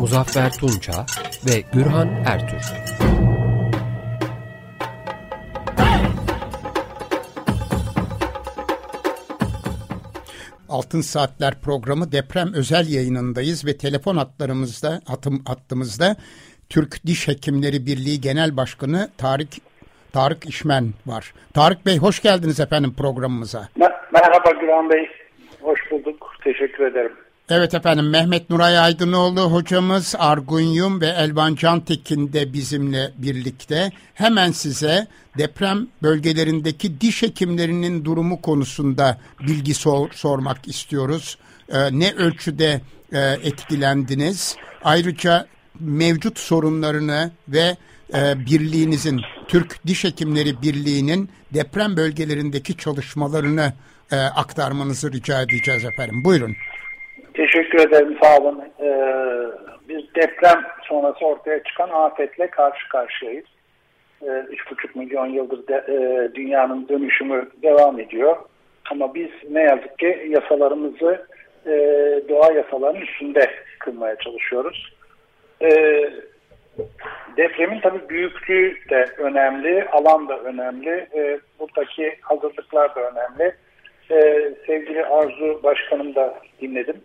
Muzaffer Tunça ve Gürhan Ertür. Altın Saatler programı deprem özel yayınındayız ve telefon hatlarımızda, hatım, hattımızda Türk Diş Hekimleri Birliği Genel Başkanı Tarık Tarık İşmen var. Tarık Bey hoş geldiniz efendim programımıza. Merhaba Güran Bey. Hoş bulduk. Teşekkür ederim. Evet efendim Mehmet Nuray Aydınoğlu hocamız Argun Yum ve Elvan Cantekin de bizimle birlikte. Hemen size deprem bölgelerindeki diş hekimlerinin durumu konusunda bilgi sor, sormak istiyoruz. Ee, ne ölçüde e, etkilendiniz? Ayrıca mevcut sorunlarını ve e, birliğinizin Türk Diş Hekimleri Birliği'nin deprem bölgelerindeki çalışmalarını e, aktarmanızı rica edeceğiz efendim. Buyurun. Teşekkür ederim, sağ olun. Ee, biz deprem sonrası ortaya çıkan afetle karşı karşıyayız. Ee, 3,5 milyon yıldır de, e, dünyanın dönüşümü devam ediyor. Ama biz ne yazık ki yasalarımızı e, doğa yasalarının üstünde kılmaya çalışıyoruz. E, depremin tabii büyüklüğü de önemli, alan da önemli, e, buradaki hazırlıklar da önemli. E, sevgili Arzu Başkanım da dinledim.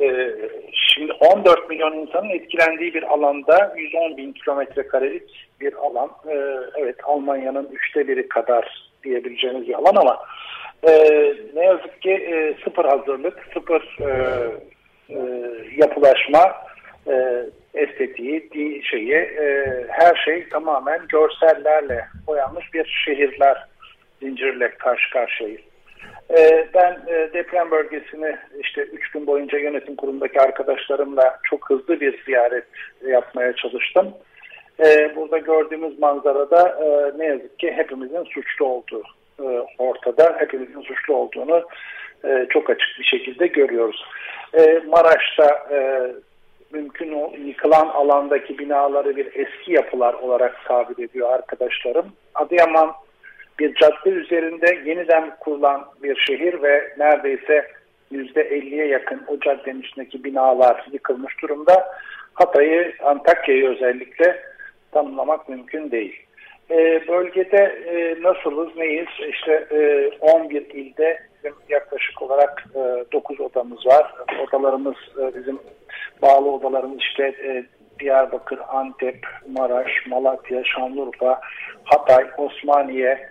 E, şimdi 14 milyon insanın etkilendiği bir alanda 110 bin kilometre karelik bir alan. E, evet Almanya'nın üçte biri kadar diyebileceğimiz bir alan ama e, ne yazık ki e, sıfır hazırlık, sıfır e, e, yapılaşma, estetiği, di, şeyi, her şey tamamen görsellerle boyanmış bir şehirler zincirle karşı karşıyayız. E, ben e, deprem bölgesini işte üç gün boyunca yönetim kurumundaki arkadaşlarımla çok hızlı bir ziyaret yapmaya çalıştım. E, burada gördüğümüz manzarada e, ne yazık ki hepimizin suçlu olduğu e, ortada. Hepimizin suçlu olduğunu çok açık bir şekilde görüyoruz. Maraş'ta mümkün o yıkılan alandaki binaları bir eski yapılar olarak tabir ediyor arkadaşlarım. Adıyaman bir cadde üzerinde yeniden kurulan bir şehir ve neredeyse %50'ye yakın o caddenin üstündeki binalar yıkılmış durumda. Hatay'ı, Antakya'yı özellikle tanımlamak mümkün değil. E, bölgede e, nasılız, neyiz? İşte e, 11 ilde bizim yaklaşık olarak e, 9 odamız var. Odalarımız e, bizim bağlı odalarımız işte e, Diyarbakır, Antep, Maraş, Malatya, Şanlıurfa, Hatay, Osmaniye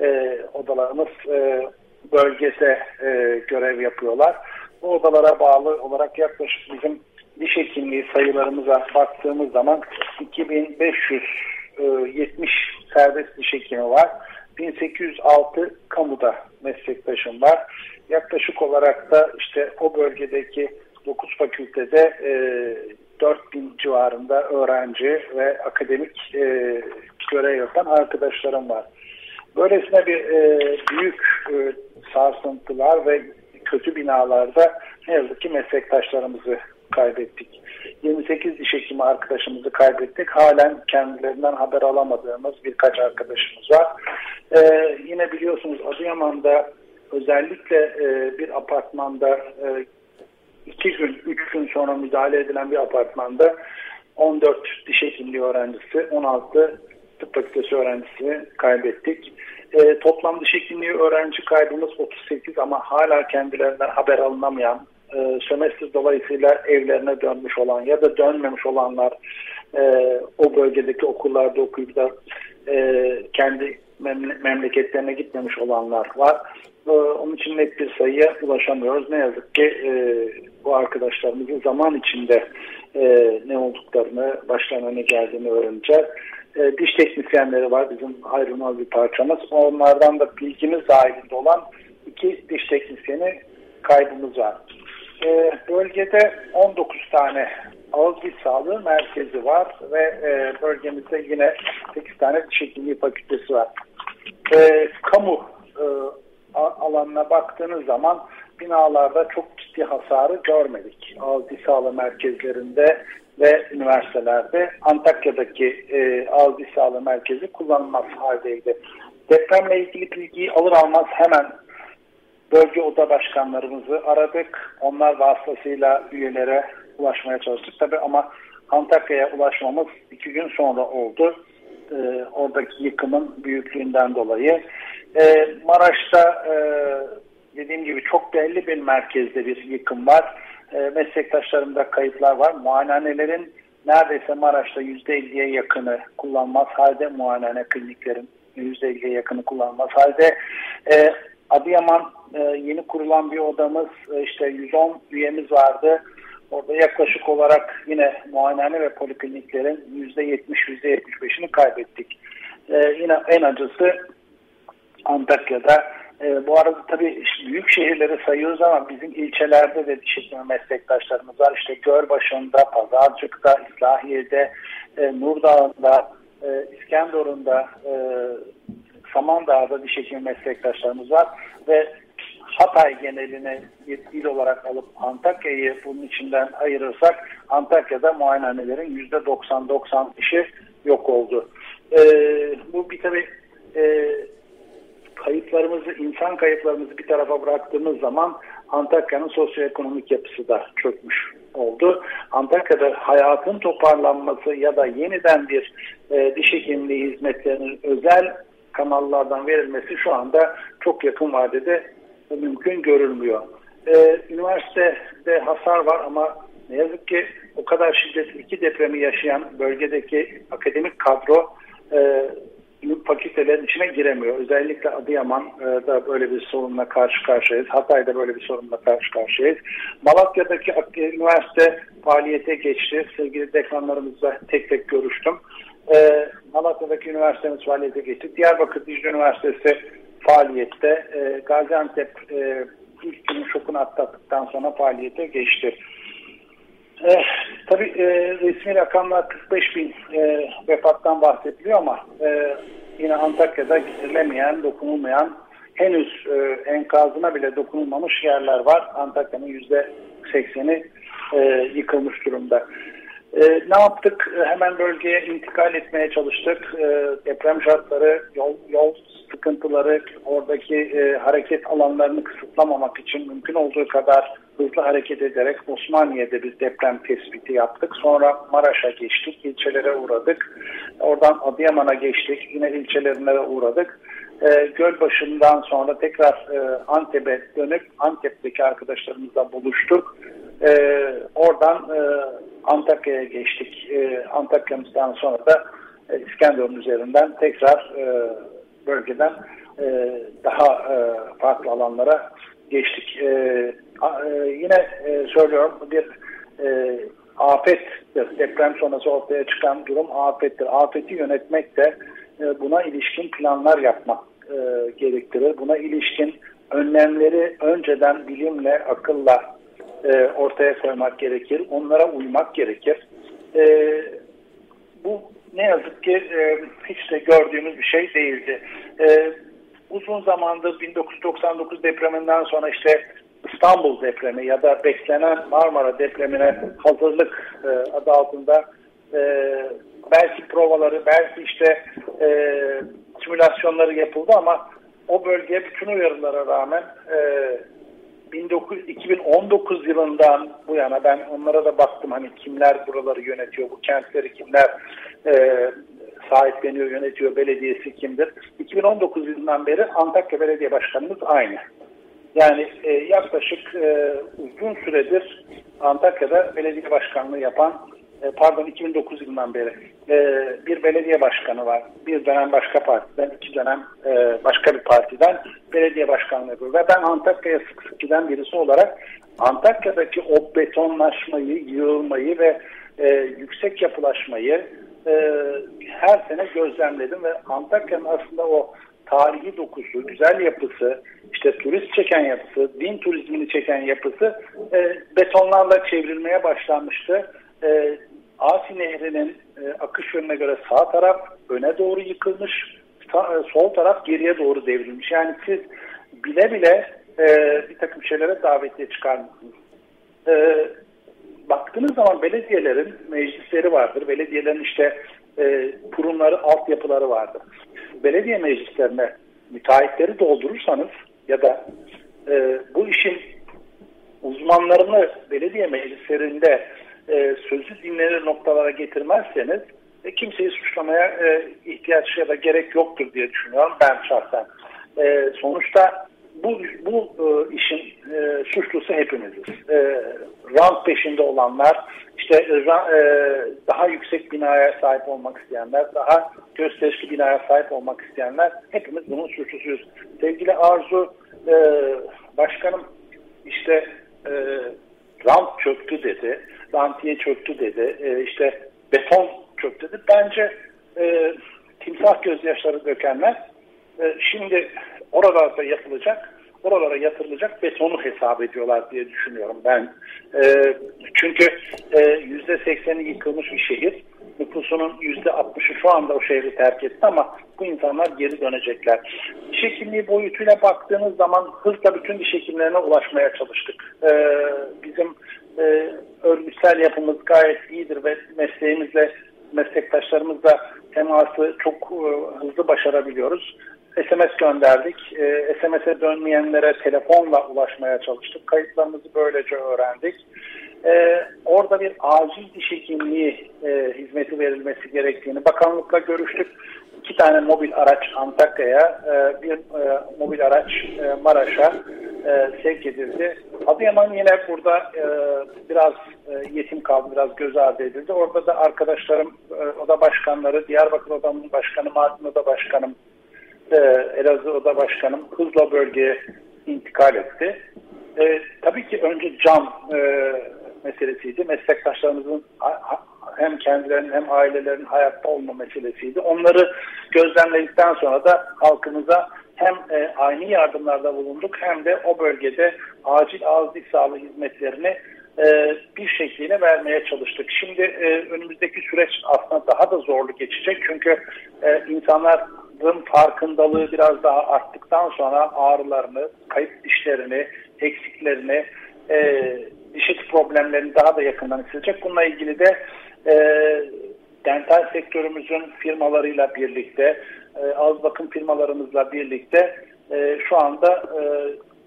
e, odalarımız e, bölgese e, görev yapıyorlar. Bu odalara bağlı olarak yaklaşık bizim diş hekimliği sayılarımıza baktığımız zaman 2570 serbest diş hekimi var. 1806 kamuda meslektaşım var. Yaklaşık olarak da işte o bölgedeki 9 fakültede e, 4000 civarında öğrenci ve akademik e, görev yapan arkadaşlarım var. Böylesine bir e, büyük e, sarsıntılar ve kötü binalarda ne yazık ki meslektaşlarımızı kaybettik. 28 diş hekimi arkadaşımızı kaybettik. Halen kendilerinden haber alamadığımız birkaç arkadaşımız var. Ee, yine biliyorsunuz Adıyaman'da özellikle e, bir apartmanda e, iki gün, üç gün sonra müdahale edilen bir apartmanda 14 diş hekimliği öğrencisi, 16 tıp fakültesi öğrencisini kaybettik. E, toplam diş hekimliği öğrenci kaybımız 38 ama hala kendilerinden haber alınamayan, e, sömestr dolayısıyla evlerine dönmüş olan ya da dönmemiş olanlar e, o bölgedeki okullarda okuyup da e, kendi memleketlerine gitmemiş olanlar var. E, onun için net bir sayıya ulaşamıyoruz. Ne yazık ki e, bu arkadaşlarımızın zaman içinde e, ne olduklarını, başlarına ne geldiğini öğreneceğiz. E, diş teknisyenleri var bizim ayrılmaz bir parçamız. Onlardan da bilgimiz dahilinde olan iki diş teknisyeni kaybımız var. E, bölgede 19 tane ağız diş sağlığı merkezi var ve e, bölgemizde yine 8 tane diş hekimliği fakültesi var. E, kamu e, alanına baktığınız zaman binalarda çok ciddi hasarı görmedik. Ağız diş sağlığı merkezlerinde ve üniversitelerde Antakya'daki e, ağız diş sağlığı merkezi kullanılmaz haldeydi. Depremle ilgili bilgiyi alır almaz hemen bölge oda başkanlarımızı aradık. Onlar vasıtasıyla üyelere ulaşmaya çalıştık. Tabi ama Antakya'ya ulaşmamız iki gün sonra oldu. Ee, oradaki yıkımın büyüklüğünden dolayı. Ee, Maraş'ta e, dediğim gibi çok belli bir merkezde bir yıkım var. Ee, meslektaşlarımda kayıtlar var. Muayenehanelerin neredeyse Maraş'ta %50'ye yakını kullanmaz halde muayenehane kliniklerin %50'ye yakını kullanmaz halde. Ee, Adıyaman e, yeni kurulan bir odamız e, işte 110 üyemiz vardı. Orada yaklaşık olarak yine muayenehane ve polikliniklerin %70-%75'ini kaybettik. Ee, yine en acısı Antakya'da. Ee, bu arada tabii büyük şehirleri sayıyoruz ama bizim ilçelerde de diş meslektaşlarımız var. İşte Gölbaşı'nda, Pazarcık'ta, İslahiye'de, e, Nurdağ'da, e, İskenderun'da, e, Samandağ'da diş hekimi meslektaşlarımız var. Ve Hatay genelini bir il olarak alıp Antakya'yı bunun içinden ayırırsak Antakya'da muayenehanelerin %90-95'i yok oldu. Ee, bu bir tabi e, kayıplarımızı, insan kayıplarımızı bir tarafa bıraktığımız zaman Antakya'nın sosyoekonomik yapısı da çökmüş oldu. Antakya'da hayatın toparlanması ya da yeniden bir e, diş hekimliği hizmetlerinin özel kanallardan verilmesi şu anda çok yakın vadede mümkün görülmüyor. Ee, üniversitede hasar var ama ne yazık ki o kadar şiddetli iki depremi yaşayan bölgedeki akademik kadro e, fakültelerin içine giremiyor. Özellikle Adıyaman'da böyle bir sorunla karşı karşıyayız. Hatay'da böyle bir sorunla karşı karşıyayız. Malatya'daki üniversite faaliyete geçti. Sevgili dekanlarımızla tek tek görüştüm. Ee, Malatya'daki üniversitemiz faaliyete geçti. Diyarbakır Dicle Üniversitesi faaliyette. E, Gaziantep e, ilk günün şokunu atlattıktan sonra faaliyete geçti. E, tabii e, resmi rakamlar 45 bin e, vefattan bahsediliyor ama e, yine Antakya'da giderilemeyen, dokunulmayan, henüz e, enkazına bile dokunulmamış yerler var. Antakya'nın yüzde 80'i e, yıkılmış durumda. E, ne yaptık? Hemen bölgeye intikal etmeye çalıştık. E, deprem şartları, yol, yol sıkıntıları, oradaki e, hareket alanlarını kısıtlamamak için mümkün olduğu kadar hızlı hareket ederek Osmaniye'de bir deprem tespiti yaptık. Sonra Maraş'a geçtik, ilçelere uğradık. Oradan Adıyaman'a geçtik, yine ilçelerine uğradık. E, Gölbaşı'ndan sonra tekrar e, Antep'e dönüp Antep'teki arkadaşlarımızla buluştuk. E, oradan e, Antakya'ya geçtik. E, Antakya'mızdan sonra da e, İskenderun üzerinden tekrar e, bölgeden e, daha e, farklı alanlara geçtik. E, a, e, yine e, söylüyorum bir e, afettir. Deprem sonrası ortaya çıkan durum afettir. Afeti yönetmek de e, buna ilişkin planlar yapmak e, gerektirir. Buna ilişkin önlemleri önceden bilimle, akılla e, ortaya koymak gerekir. Onlara uymak gerekir. E, bu ne yazık ki e, hiç de gördüğümüz bir şey değildi. E, uzun zamandır 1999 depreminden sonra işte İstanbul depremi ya da beklenen Marmara depremine hazırlık e, adı altında e, belki provaları, belki işte e, simülasyonları yapıldı ama o bölge bütün uyarılara rağmen e, 19, 2019 yılından bu yana ben onlara da baktım hani kimler buraları yönetiyor, bu kentleri kimler e, sahipleniyor, yönetiyor, belediyesi kimdir. 2019 yılından beri Antakya Belediye Başkanımız aynı. Yani e, yaklaşık e, uzun süredir Antakya'da belediye başkanlığı yapan pardon 2009 yılından beri e, bir belediye başkanı var. Bir dönem başka partiden, iki dönem e, başka bir partiden belediye başkanlığı yapıyor. Ve ben Antakya'ya sık sık giden birisi olarak Antakya'daki o betonlaşmayı, yığılmayı ve yüksek yapılaşmayı her sene gözlemledim ve Antakya'nın aslında o tarihi dokusu, güzel yapısı, işte turist çeken yapısı, din turizmini çeken yapısı e, betonlarla çevrilmeye başlanmıştı. e, Asi Nehri'nin e, akış yönüne göre sağ taraf öne doğru yıkılmış, sağ, e, sol taraf geriye doğru devrilmiş. Yani siz bile bile e, bir takım şeylere davetiye çıkarmışsınız. E, baktığınız zaman belediyelerin meclisleri vardır. Belediyelerin işte e, kurumları, altyapıları vardır. Belediye meclislerine müteahhitleri doldurursanız ya da e, bu işin uzmanlarını belediye meclislerinde e, sözü dinlenir noktalara getirmezseniz e, kimseyi suçlamaya e, ihtiyaç ya da gerek yoktur diye düşünüyorum ben şahsen. E, sonuçta bu, bu e, işin e, suçlusu hepimiziz. E, rant peşinde olanlar, işte e, daha yüksek binaya sahip olmak isteyenler, daha gösterişli binaya sahip olmak isteyenler hepimiz bunun suçlusuyuz. Sevgili Arzu, e, başkanım işte e, rant çöktü dedi, rantiye çöktü dedi, e, işte beton çöktü dedi. Bence e, timsah gözyaşları dökenler e, şimdi oralarda yapılacak, oralara yatırılacak betonu hesap ediyorlar diye düşünüyorum ben. E, çünkü yüzde sekseni yıkılmış bir şehir. Nüfusunun yüzde altmışı şu anda o şehri terk etti ama bu insanlar geri dönecekler. Diş hekimliği boyutuyla baktığınız zaman hızla bütün diş hekimlerine ulaşmaya çalıştık. E, bizim e, örgütsel yapımız gayet iyidir ve mesleğimizle meslektaşlarımızla teması çok e, hızlı başarabiliyoruz. SMS gönderdik. E, SMS'e dönmeyenlere telefonla ulaşmaya çalıştık. Kayıtlarımızı böylece öğrendik. E, orada bir acil diş hekimliği e, hizmeti verilmesi gerektiğini bakanlıkla görüştük. İki tane mobil araç Antakya'ya, e, bir e, mobil araç e, Maraş'a e, sevk edildi. Adıyaman yine burada e, biraz e, yetim kaldı, biraz göz ardı edildi. Orada da arkadaşlarım, e, oda başkanları, Diyarbakır Odamın Başkanı, Mardin Oda Başkanım, e, Elazığ Oda Başkanım hızla bölgeye intikal etti. E, tabii ki önce can e, meselesiydi. Meslektaşlarımızın hem kendilerinin hem ailelerin hayatta olma meselesiydi. Onları gözlemledikten sonra da halkımıza hem e, aynı yardımlarda bulunduk hem de o bölgede acil ağız diş sağlığı hizmetlerini e, bir şekliyle vermeye çalıştık. Şimdi e, önümüzdeki süreç aslında daha da zorlu geçecek çünkü e, insanların farkındalığı biraz daha arttıktan sonra ağrılarını, kayıp dişlerini, eksiklerini, e, diş eti problemlerini daha da yakından hissedecek. Bununla ilgili de e, dental sektörümüzün firmalarıyla birlikte, e, ağız bakım firmalarımızla birlikte e, şu anda e,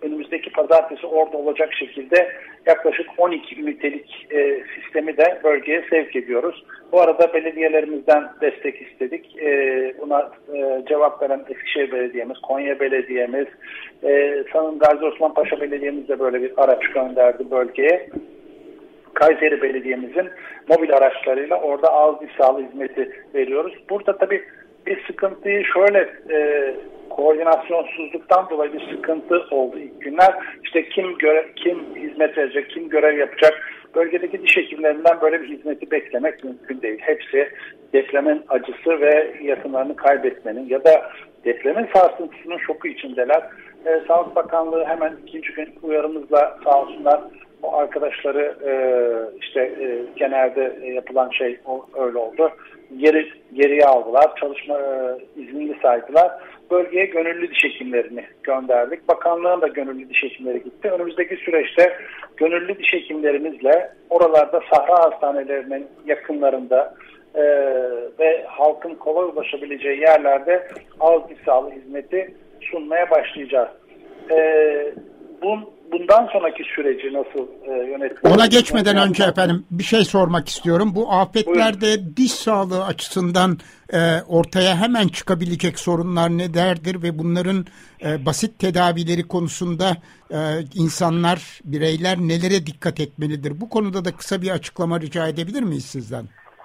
önümüzdeki pazartesi orada olacak şekilde yaklaşık 12 ünitelik e, sistemi de bölgeye sevk ediyoruz. Bu arada belediyelerimizden destek istedik. E, buna e, cevap veren Eskişehir Belediye'miz, Konya Belediye'miz, e, sanırım Gazi Osman Paşa Belediye'miz de böyle bir araç gönderdi bölgeye. Kayseri Belediye'mizin mobil araçlarıyla orada ağız diş sağlığı hizmeti veriyoruz. Burada tabii bir sıkıntıyı şöyle e, koordinasyonsuzluktan dolayı bir sıkıntı oldu ilk günler. İşte kim göre, kim hizmet verecek, kim görev yapacak. Bölgedeki diş hekimlerinden böyle bir hizmeti beklemek mümkün değil. Hepsi depremin acısı ve yakınlarını kaybetmenin ya da depremin sarsıntısının şoku içindeler. Ee, Sağlık Bakanlığı hemen ikinci gün uyarımızla sağ olsunlar o arkadaşları e, işte e, genelde yapılan şey o, öyle oldu. Geri geriye aldılar. Çalışma e, iznini saydılar. Bölgeye gönüllü diş hekimlerini gönderdik. Bakanlığın da gönüllü diş hekimleri gitti. Önümüzdeki süreçte gönüllü diş hekimlerimizle oralarda sahra hastanelerinin yakınlarında e, ve halkın kolay ulaşabileceği yerlerde ağız sağlığı hizmeti sunmaya başlayacağız. E, bu, bundan sonraki süreci nasıl e, yönetmeliyiz? Ona geçmeden önce efendim bir şey sormak istiyorum. Bu afetlerde Buyurun. diş sağlığı açısından e, ortaya hemen çıkabilecek sorunlar nelerdir ve bunların e, basit tedavileri konusunda e, insanlar, bireyler nelere dikkat etmelidir? Bu konuda da kısa bir açıklama rica edebilir miyiz sizden?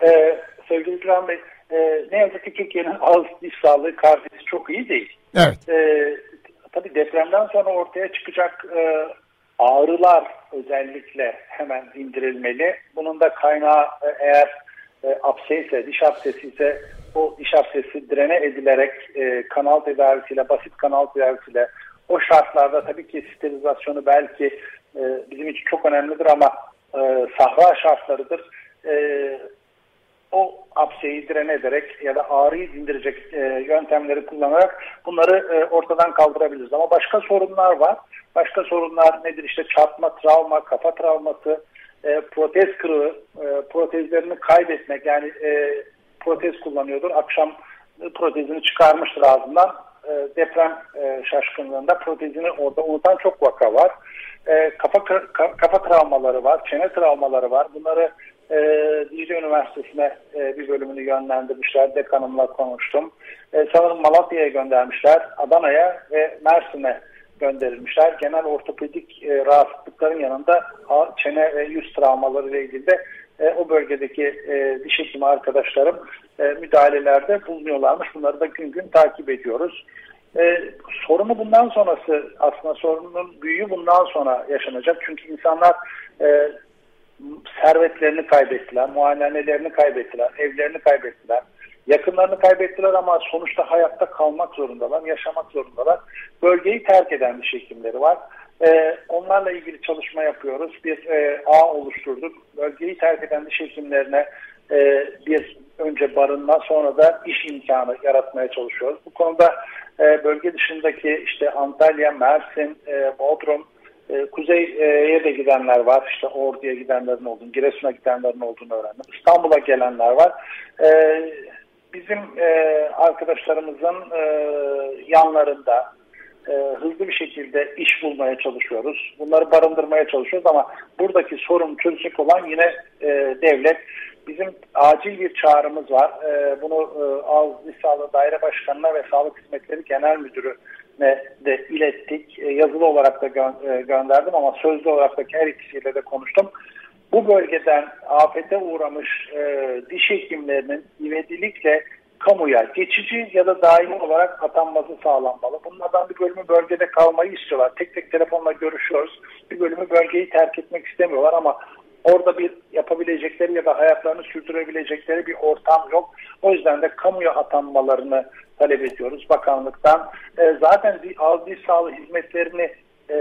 E, sevgili İkram Bey, e, ne yazık ki Türkiye'nin ağız diş sağlığı kardesi çok iyi değil. Evet. E, tabii depremden sonra ortaya çıkacak e, ağrılar özellikle hemen indirilmeli. Bunun da kaynağı e, eğer e, apse ise, diş apsesi ise o diş apsesi drene edilerek e, kanal tedavisiyle, basit kanal tedavisiyle o şartlarda tabii ki sterilizasyonu belki e, bizim için çok önemlidir ama e, sahra şartlarıdır. e, o apseyi direne ederek ya da ağrıyı dindirecek e, yöntemleri kullanarak bunları e, ortadan kaldırabiliriz. Ama başka sorunlar var. Başka sorunlar nedir? İşte çarpma, travma, kafa travması, e, protez kırığı, e, protezlerini kaybetmek yani e, protez kullanıyordur. Akşam protezini çıkarmıştır ağzından. E, deprem e, şaşkınlığında protezini orada unutan çok vaka var. E, kafa kafa travmaları var, çene travmaları var. Bunları e, Dicle Üniversitesi'ne e, bir bölümünü yönlendirmişler. Dekanımla konuştum. E, sanırım Malatya'ya göndermişler. Adana'ya ve Mersin'e gönderilmişler. Genel ortopedik e, rahatsızlıkların yanında çene ve yüz travmaları ile ilgili de e, o bölgedeki e, diş hekimi arkadaşlarım e, müdahalelerde bulunuyorlarmış. Bunları da gün gün takip ediyoruz. E, sorunu bundan sonrası aslında sorunun büyüğü bundan sonra yaşanacak. Çünkü insanlar e, servetlerini kaybettiler, muayenehanelerini kaybettiler, evlerini kaybettiler. Yakınlarını kaybettiler ama sonuçta hayatta kalmak zorundalar, yaşamak zorundalar. Bölgeyi terk eden diş hekimleri var. Ee, onlarla ilgili çalışma yapıyoruz. Bir e, ağ oluşturduk. Bölgeyi terk eden diş hekimlerine e, bir önce barınma sonra da iş imkanı yaratmaya çalışıyoruz. Bu konuda e, bölge dışındaki işte Antalya, Mersin, e, Bodrum, e, kuzeye de gidenler var. İşte Ordu'ya gidenlerin olduğunu, Giresun'a gidenlerin olduğunu öğrendim. İstanbul'a gelenler var. E, bizim e, arkadaşlarımızın yanlarında hızlı bir şekilde iş bulmaya çalışıyoruz. Bunları barındırmaya çalışıyoruz ama buradaki sorun çözecek olan yine devlet. Bizim acil bir çağrımız var. Bunu e, Ağız Sağlığı Daire Başkanı'na ve Sağlık Hizmetleri Genel Müdürü'ne de ilettik. E, yazılı olarak da gö e, gönderdim ama sözlü olarak da her ikisiyle de konuştum bu bölgeden afete uğramış e, diş hekimlerinin ivedilikle kamuya geçici ya da daimi olarak atanması sağlanmalı. Bunlardan bir bölümü bölgede kalmayı istiyorlar. Tek tek telefonla görüşüyoruz. Bir bölümü bölgeyi terk etmek istemiyorlar ama orada bir yapabilecekleri ya da hayatlarını sürdürebilecekleri bir ortam yok. O yüzden de kamuya atanmalarını talep ediyoruz bakanlıktan. E, zaten ağız diş sağlığı hizmetlerini e,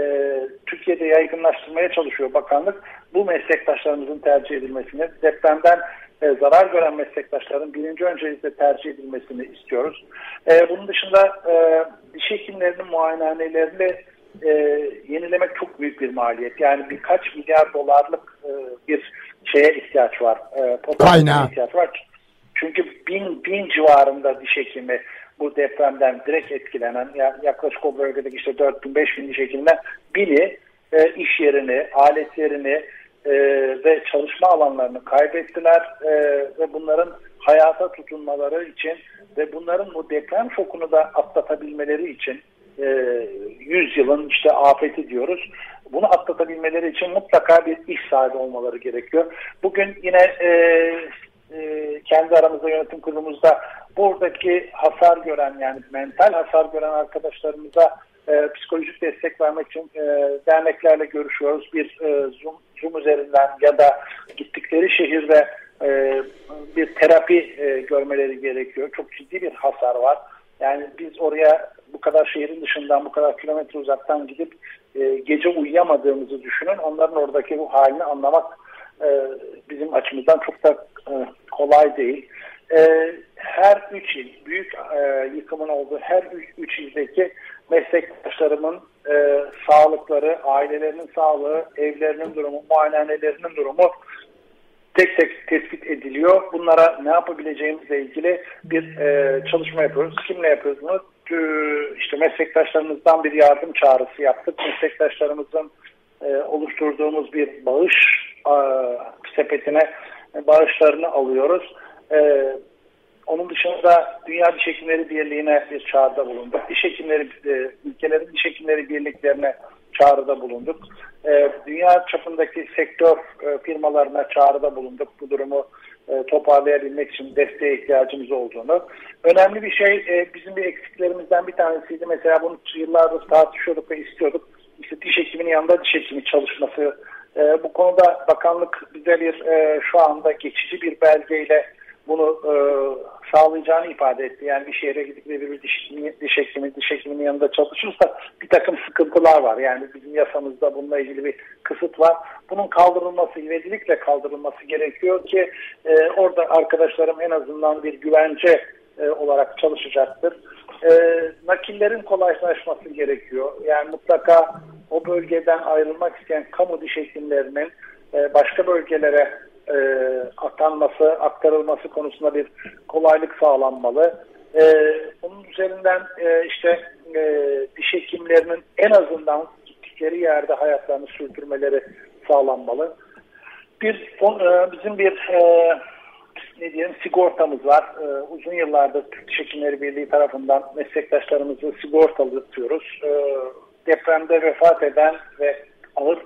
Türkiye'de yaygınlaştırmaya çalışıyor bakanlık. Bu meslektaşlarımızın tercih edilmesini, depremden e, zarar gören meslektaşların birinci öncelikle tercih edilmesini istiyoruz. E, bunun dışında e, diş hekimlerinin muayenehanelerini e, yenilemek çok büyük bir maliyet. Yani birkaç milyar dolarlık e, bir şeye ihtiyaç var. E, ihtiyaç var. Çünkü bin, bin civarında diş hekimi bu depremden direkt etkilenen yaklaşık o bölgedeki işte 4000 5000 diş hekiminden biri e, iş yerini, aletlerini, e, ve çalışma alanlarını kaybettiler e, ve bunların hayata tutunmaları için ve bunların bu deprem şokunu da atlatabilmeleri için e, 100 yılın işte afeti diyoruz. Bunu atlatabilmeleri için mutlaka bir iş sahibi olmaları gerekiyor. Bugün yine e, e, kendi aramızda yönetim kurulumuzda buradaki hasar gören yani mental hasar gören arkadaşlarımıza e, psikolojik destek vermek için e, derneklerle görüşüyoruz. Bir e, Zoom, Zoom üzerinden ya da gittikleri şehirde e, bir terapi e, görmeleri gerekiyor. Çok ciddi bir hasar var. Yani biz oraya bu kadar şehrin dışından, bu kadar kilometre uzaktan gidip e, gece uyuyamadığımızı düşünün. Onların oradaki bu halini anlamak e, bizim açımızdan çok da kolay değil. E, her üç il, büyük e, yıkımın olduğu her üç, üç ildeki meslektaşlarımın e, sağlıkları, ailelerinin sağlığı, evlerinin durumu, muayenehanelerinin durumu tek tek tespit ediliyor. Bunlara ne yapabileceğimizle ilgili bir e, çalışma yapıyoruz. Kimle yapıyoruz bunu? İşte meslektaşlarımızdan bir yardım çağrısı yaptık. Meslektaşlarımızın e, oluşturduğumuz bir bağış e, sepetine bağışlarını alıyoruz. E, onun dışında Dünya Diş Hekimleri Birliği'ne bir çağrıda bulunduk. Diş Hekimleri, e, ülkelerin Diş Hekimleri Birliklerine çağrıda bulunduk. E, dünya çapındaki sektör e, firmalarına çağrıda bulunduk. Bu durumu e, toparlayabilmek için desteğe ihtiyacımız olduğunu. Önemli bir şey e, bizim bir eksiklerimizden bir tanesiydi. Mesela bunu yıllardır tartışıyorduk ve istiyorduk. İşte diş hekiminin yanında diş hekimi çalışması. E, bu konuda bakanlık bize bir e, şu anda geçici bir belgeyle bunu e, sağlayacağını ifade etti. Yani bir şehre gidip bir diş, diş hekimi, diş hekiminin yanında çalışırsa bir takım sıkıntılar var. Yani bizim yasamızda bununla ilgili bir kısıt var. Bunun kaldırılması, ivedilikle kaldırılması gerekiyor ki e, orada arkadaşlarım en azından bir güvence e, olarak çalışacaktır. E, nakillerin kolaylaşması gerekiyor. Yani mutlaka o bölgeden ayrılmak isteyen kamu diş hekimlerinin e, başka bölgelere e, atanması, aktarılması konusunda bir kolaylık sağlanmalı. E, bunun üzerinden e, işte e, diş hekimlerinin en azından gittikleri yerde hayatlarını sürdürmeleri sağlanmalı. Bir e, bizim bir e, ne diyelim sigortamız var. E, uzun yıllardır Türk Diş Birliği tarafından meslektaşlarımızı sigortalıyoruz. E, depremde vefat eden ve ağır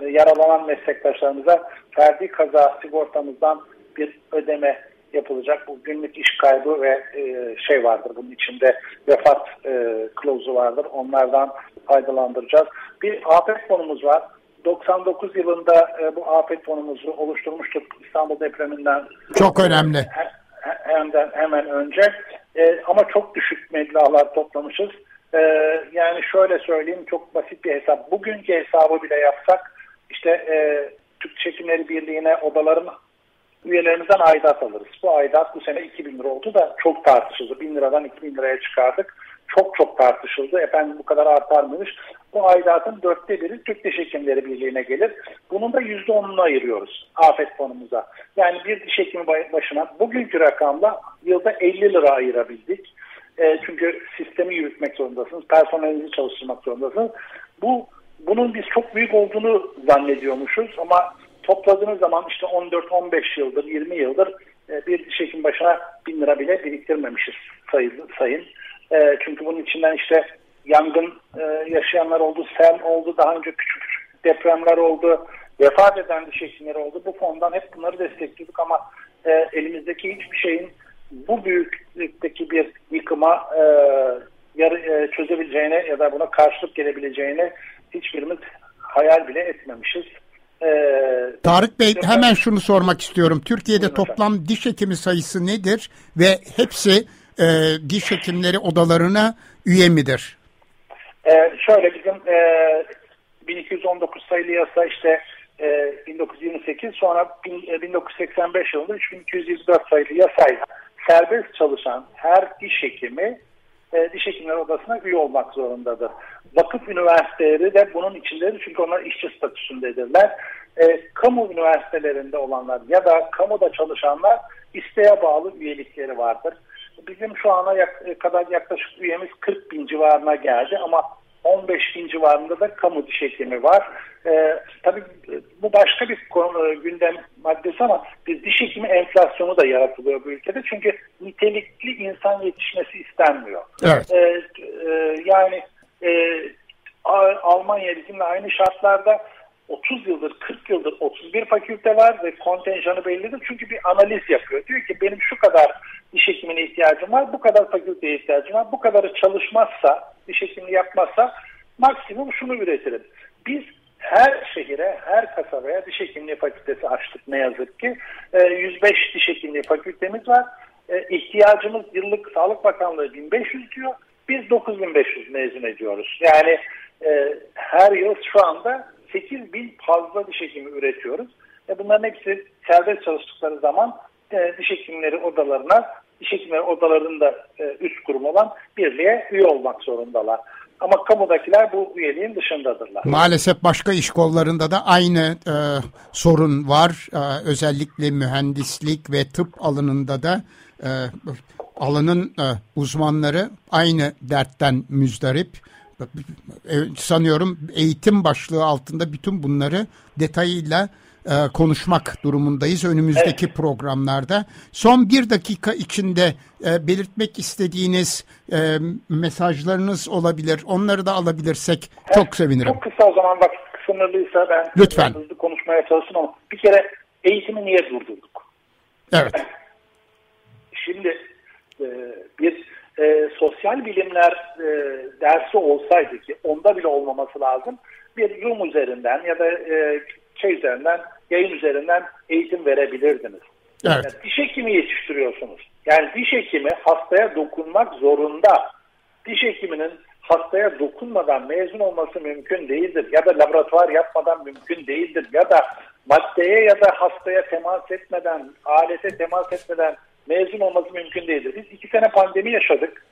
e, yaralanan meslektaşlarımıza ferdi kaza sigortamızdan bir ödeme yapılacak. Bu günlük iş kaybı ve e, şey vardır bunun içinde vefat e, klozu vardır. Onlardan faydalandıracağız. Bir afet fonumuz var. 99 yılında e, bu afet fonumuzu oluşturmuştuk İstanbul depreminden. Çok önemli. He, hemen, hemen önce. E, ama çok düşük meblağlar toplamışız. E, yani şöyle söyleyeyim çok basit bir hesap. Bugünkü hesabı bile yapsak işte e, Türk Çekimleri Birliği'ne odaların üyelerimizden aidat alırız. Bu aidat bu sene 2000 lira oldu da çok tartışıldı. 1000 liradan 2000 liraya çıkardık. Çok çok tartışıldı. Efendim bu kadar artar mıymış? Bu aidatın dörtte biri Türk Diş Hekimleri Birliği'ne gelir. Bunun da yüzde onunu ayırıyoruz afet fonumuza. Yani bir diş hekimi başına bugünkü rakamla yılda 50 lira ayırabildik. E, çünkü sistemi yürütmek zorundasınız. Personelinizi çalıştırmak zorundasınız. Bu bunun biz çok büyük olduğunu zannediyormuşuz ama topladığınız zaman işte 14-15 yıldır, 20 yıldır e, bir diş hekim başına 1000 lira bile biriktirmemişiz sayın. sayın. E, çünkü bunun içinden işte yangın e, yaşayanlar oldu, sel oldu, daha önce küçük depremler oldu, vefat eden diş hekimleri oldu. Bu fondan hep bunları destekliyorduk ama e, elimizdeki hiçbir şeyin bu büyüklükteki bir yıkıma e, yarı, e, çözebileceğine ya da buna karşılık gelebileceğine hiçbirimiz hayal bile etmemişiz. Ee, Tarık Bey hemen şunu sormak istiyorum. Türkiye'de toplam diş hekimi sayısı nedir ve hepsi e, diş hekimleri odalarına üye midir? Ee, şöyle bizim e, 1219 sayılı yasa işte e, 1928 sonra bin, 1985 e, yılında 3224 sayılı yasayla serbest çalışan her diş hekimi e, diş hekimleri odasına üye olmak zorundadır. Vakıf üniversiteleri de bunun içindedir çünkü onlar işçi statüsündedirler. E, kamu üniversitelerinde olanlar ya da kamuda çalışanlar isteğe bağlı üyelikleri vardır. Bizim şu ana yak e, kadar yaklaşık üyemiz 40 bin civarına geldi ama 15 bin civarında da kamu diş hekimi var. Ee, tabii bu başka bir konu, gündem maddesi ama bir diş hekimi enflasyonu da yaratılıyor bu ülkede. Çünkü nitelikli insan yetişmesi istenmiyor. Evet. Ee, e, yani e, Almanya bizimle aynı şartlarda 30 yıldır, 40 yıldır 31 fakülte var ve kontenjanı bellidir. Çünkü bir analiz yapıyor. Diyor ki benim şu kadar diş hekimine ihtiyacım var, bu kadar fakülteye ihtiyacım var. Bu kadarı çalışmazsa, diş hekimliği yapmazsa maksimum şunu üretirim. Biz her şehire, her kasabaya diş hekimliği fakültesi açtık ne yazık ki. 105 ee, diş hekimliği fakültemiz var. Ee, ihtiyacımız yıllık Sağlık Bakanlığı 1500 diyor. Biz 9500 mezun ediyoruz. Yani e, her yıl şu anda 8 bin fazla diş hekimi üretiyoruz. E bunların hepsi serbest çalıştıkları zaman e, diş hekimleri odalarına, diş hekimleri odalarında e, üst kurum olan birliğe üye olmak zorundalar. Ama kamudakiler bu üyeliğin dışındadırlar. Maalesef başka iş kollarında da aynı e, sorun var. E, özellikle mühendislik ve tıp alanında da e, alanın e, uzmanları aynı dertten müzdarip. Sanıyorum eğitim başlığı altında bütün bunları detayıyla e, konuşmak durumundayız önümüzdeki evet. programlarda. Son bir dakika içinde e, belirtmek istediğiniz e, mesajlarınız olabilir. Onları da alabilirsek evet, çok sevinirim. Çok kısa o zaman bak sınırlıysa ben Lütfen. hızlı konuşmaya çalışın ama bir kere eğitimi niye durdurduk? Evet. Şimdi e, bir e, sosyal bilimler e, dersi olsaydı ki onda bile olmaması lazım bir Zoom üzerinden ya da e, şey üzerinden yayın üzerinden eğitim verebilirdiniz. Evet. Yani diş hekimi yetiştiriyorsunuz. Yani diş hekimi hastaya dokunmak zorunda. Diş hekiminin hastaya dokunmadan mezun olması mümkün değildir. Ya da laboratuvar yapmadan mümkün değildir. Ya da maddeye ya da hastaya temas etmeden, alete temas etmeden mezun olması mümkün değildir. Biz iki sene pandemi yaşadık.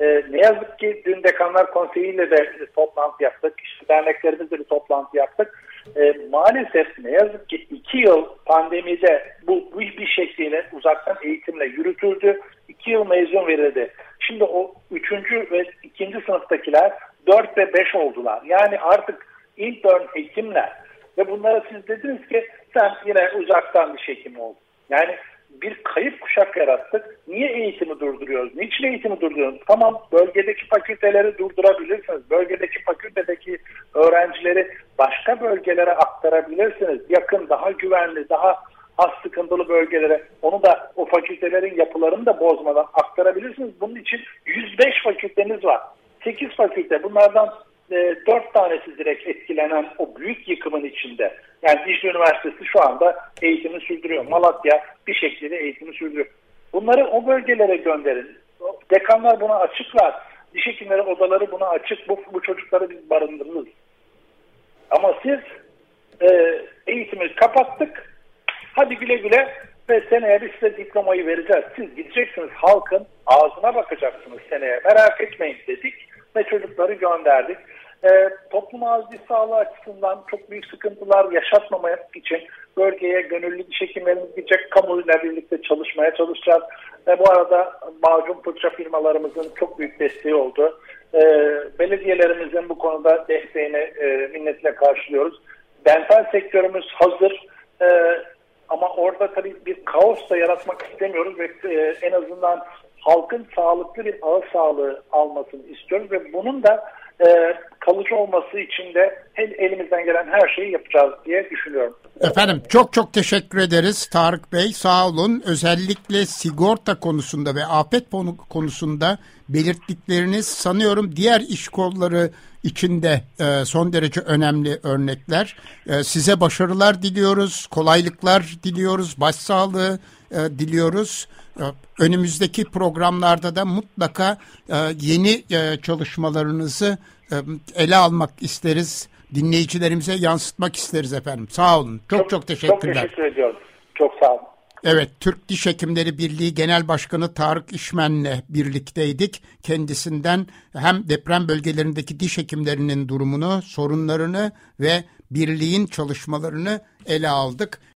Ee, ne yazık ki dün Dekanlar Konseyi ile de toplantı yaptık. İşte derneklerimizle bir toplantı yaptık. Ee, maalesef ne yazık ki iki yıl pandemide bu, bu bir şekliyle uzaktan eğitimle yürütüldü. İki yıl mezun verildi. Şimdi o üçüncü ve ikinci sınıftakiler dört ve beş oldular. Yani artık intern hekimler ve bunlara siz dediniz ki sen yine uzaktan bir hekim ol. Yani bir kayıp kuşak yarattık. Niye eğitimi durduruyoruz? Niçin eğitimi durduruyoruz? Tamam bölgedeki fakülteleri durdurabilirsiniz. Bölgedeki fakültedeki öğrencileri başka bölgelere aktarabilirsiniz. Yakın, daha güvenli, daha az sıkıntılı bölgelere onu da o fakültelerin yapılarını da bozmadan aktarabilirsiniz. Bunun için 105 fakülteniz var. 8 fakülte bunlardan e, 4 tanesi direkt etkilenen o büyük yıkımın içinde. Yani Dicle Üniversitesi şu anda eğitimi sürdürüyor. Malatya bir şekilde eğitimi sürdürüyor. Bunları o bölgelere gönderin. Dekanlar buna açıklar. Diş hekimleri odaları buna açık. Bu, bu çocukları biz barındırırız. Ama siz e, eğitimi kapattık. Hadi güle güle ve seneye biz size diplomayı vereceğiz. Siz gideceksiniz halkın ağzına bakacaksınız seneye. Merak etmeyin dedik ve çocukları gönderdik. E, toplum acil sağlığı açısından çok büyük sıkıntılar yaşatmamak için bölgeye gönüllü diş hekimlerimiz gidecek, kamuyla birlikte çalışmaya çalışacağız. E, bu arada macun fırça firmalarımızın çok büyük desteği oldu. E, belediyelerimizin bu konuda desteğini e, minnetle karşılıyoruz. Dental sektörümüz hazır. E, ama orada tabii bir kaos da yaratmak istemiyoruz ve e, en azından halkın sağlıklı bir ağız sağlığı almasını istiyoruz ve bunun da e, kalıcı olması için de elimizden gelen her şeyi yapacağız diye düşünüyorum. Efendim çok çok teşekkür ederiz Tarık Bey sağ olun. Özellikle sigorta konusunda ve afet konusunda belirttikleriniz sanıyorum diğer iş kolları içinde e, son derece önemli örnekler. E, size başarılar diliyoruz, kolaylıklar diliyoruz, başsağlığı e, diliyoruz. Önümüzdeki programlarda da mutlaka yeni çalışmalarınızı ele almak isteriz. Dinleyicilerimize yansıtmak isteriz efendim. Sağ olun. Çok çok, çok teşekkürler. Çok teşekkür ediyorum. Çok sağ olun. Evet, Türk Diş Hekimleri Birliği Genel Başkanı Tarık İşmen'le birlikteydik. Kendisinden hem deprem bölgelerindeki diş hekimlerinin durumunu, sorunlarını ve birliğin çalışmalarını ele aldık.